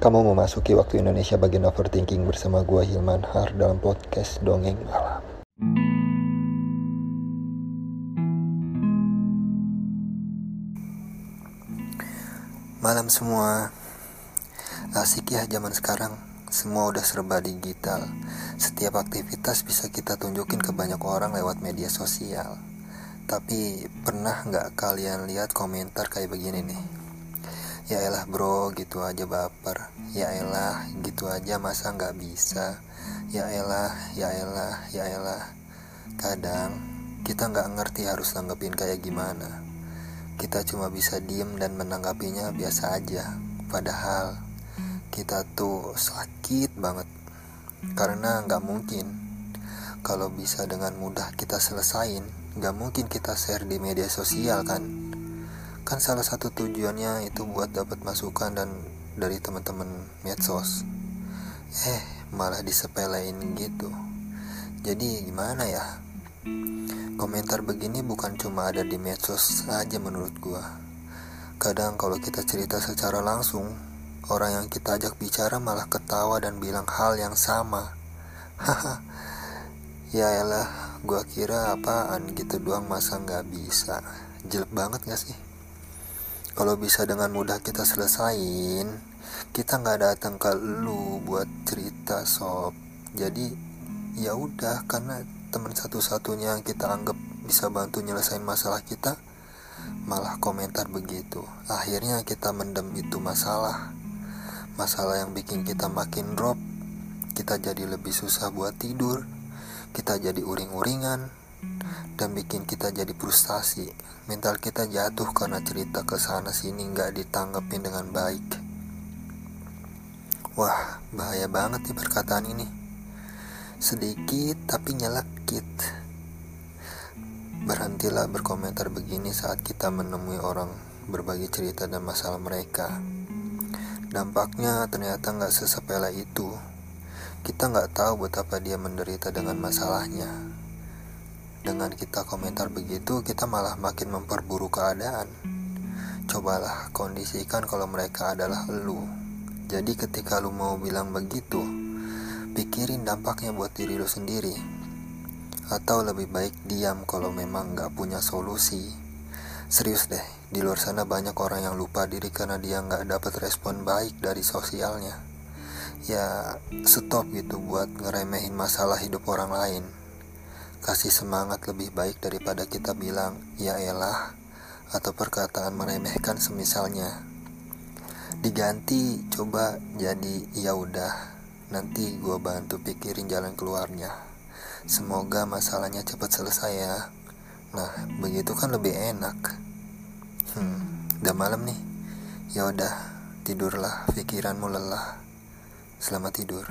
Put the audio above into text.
Kamu memasuki waktu Indonesia bagian overthinking bersama gua Hilman Har dalam podcast Dongeng Malam. Malam semua. Asik ya zaman sekarang. Semua udah serba digital. Setiap aktivitas bisa kita tunjukin ke banyak orang lewat media sosial. Tapi pernah nggak kalian lihat komentar kayak begini nih? Ya elah bro, gitu aja baper. Ya elah, gitu aja masa nggak bisa. Ya elah, ya elah, ya. Kadang kita nggak ngerti harus nanggepin kayak gimana. Kita cuma bisa diem dan menanggapinya biasa aja. Padahal kita tuh sakit banget. Karena nggak mungkin kalau bisa dengan mudah kita selesain, nggak mungkin kita share di media sosial kan kan salah satu tujuannya itu buat dapat masukan dan dari teman-teman medsos. Eh malah disepelein gitu. Jadi gimana ya? Komentar begini bukan cuma ada di medsos saja menurut gua. Kadang kalau kita cerita secara langsung orang yang kita ajak bicara malah ketawa dan bilang hal yang sama. Haha. Ya elah gua kira apaan gitu doang masa nggak bisa? Jelek banget gak sih kalau bisa dengan mudah kita selesain kita nggak datang ke lu buat cerita sob. Jadi ya udah karena teman satu-satunya yang kita anggap bisa bantu nyelesain masalah kita malah komentar begitu. Akhirnya kita mendem itu masalah. Masalah yang bikin kita makin drop kita jadi lebih susah buat tidur kita jadi uring-uringan dan bikin kita jadi frustasi. Mental kita jatuh karena cerita ke sana sini nggak ditanggepin dengan baik. Wah, bahaya banget nih perkataan ini. Sedikit tapi nyelekit. Berhentilah berkomentar begini saat kita menemui orang berbagi cerita dan masalah mereka. Dampaknya ternyata nggak sesepele itu. Kita nggak tahu betapa dia menderita dengan masalahnya. Dengan kita komentar begitu, kita malah makin memperburuk keadaan. Cobalah kondisikan kalau mereka adalah lu. Jadi ketika lu mau bilang begitu, pikirin dampaknya buat diri lu sendiri. Atau lebih baik diam kalau memang gak punya solusi. Serius deh, di luar sana banyak orang yang lupa diri karena dia nggak dapat respon baik dari sosialnya. Ya, stop gitu buat ngeremehin masalah hidup orang lain kasih semangat lebih baik daripada kita bilang ya elah atau perkataan meremehkan semisalnya. Diganti coba jadi ya udah nanti gue bantu pikirin jalan keluarnya. Semoga masalahnya cepat selesai ya. Nah begitu kan lebih enak. Hmm udah malam nih. Ya udah tidurlah. Pikiranmu lelah. Selamat tidur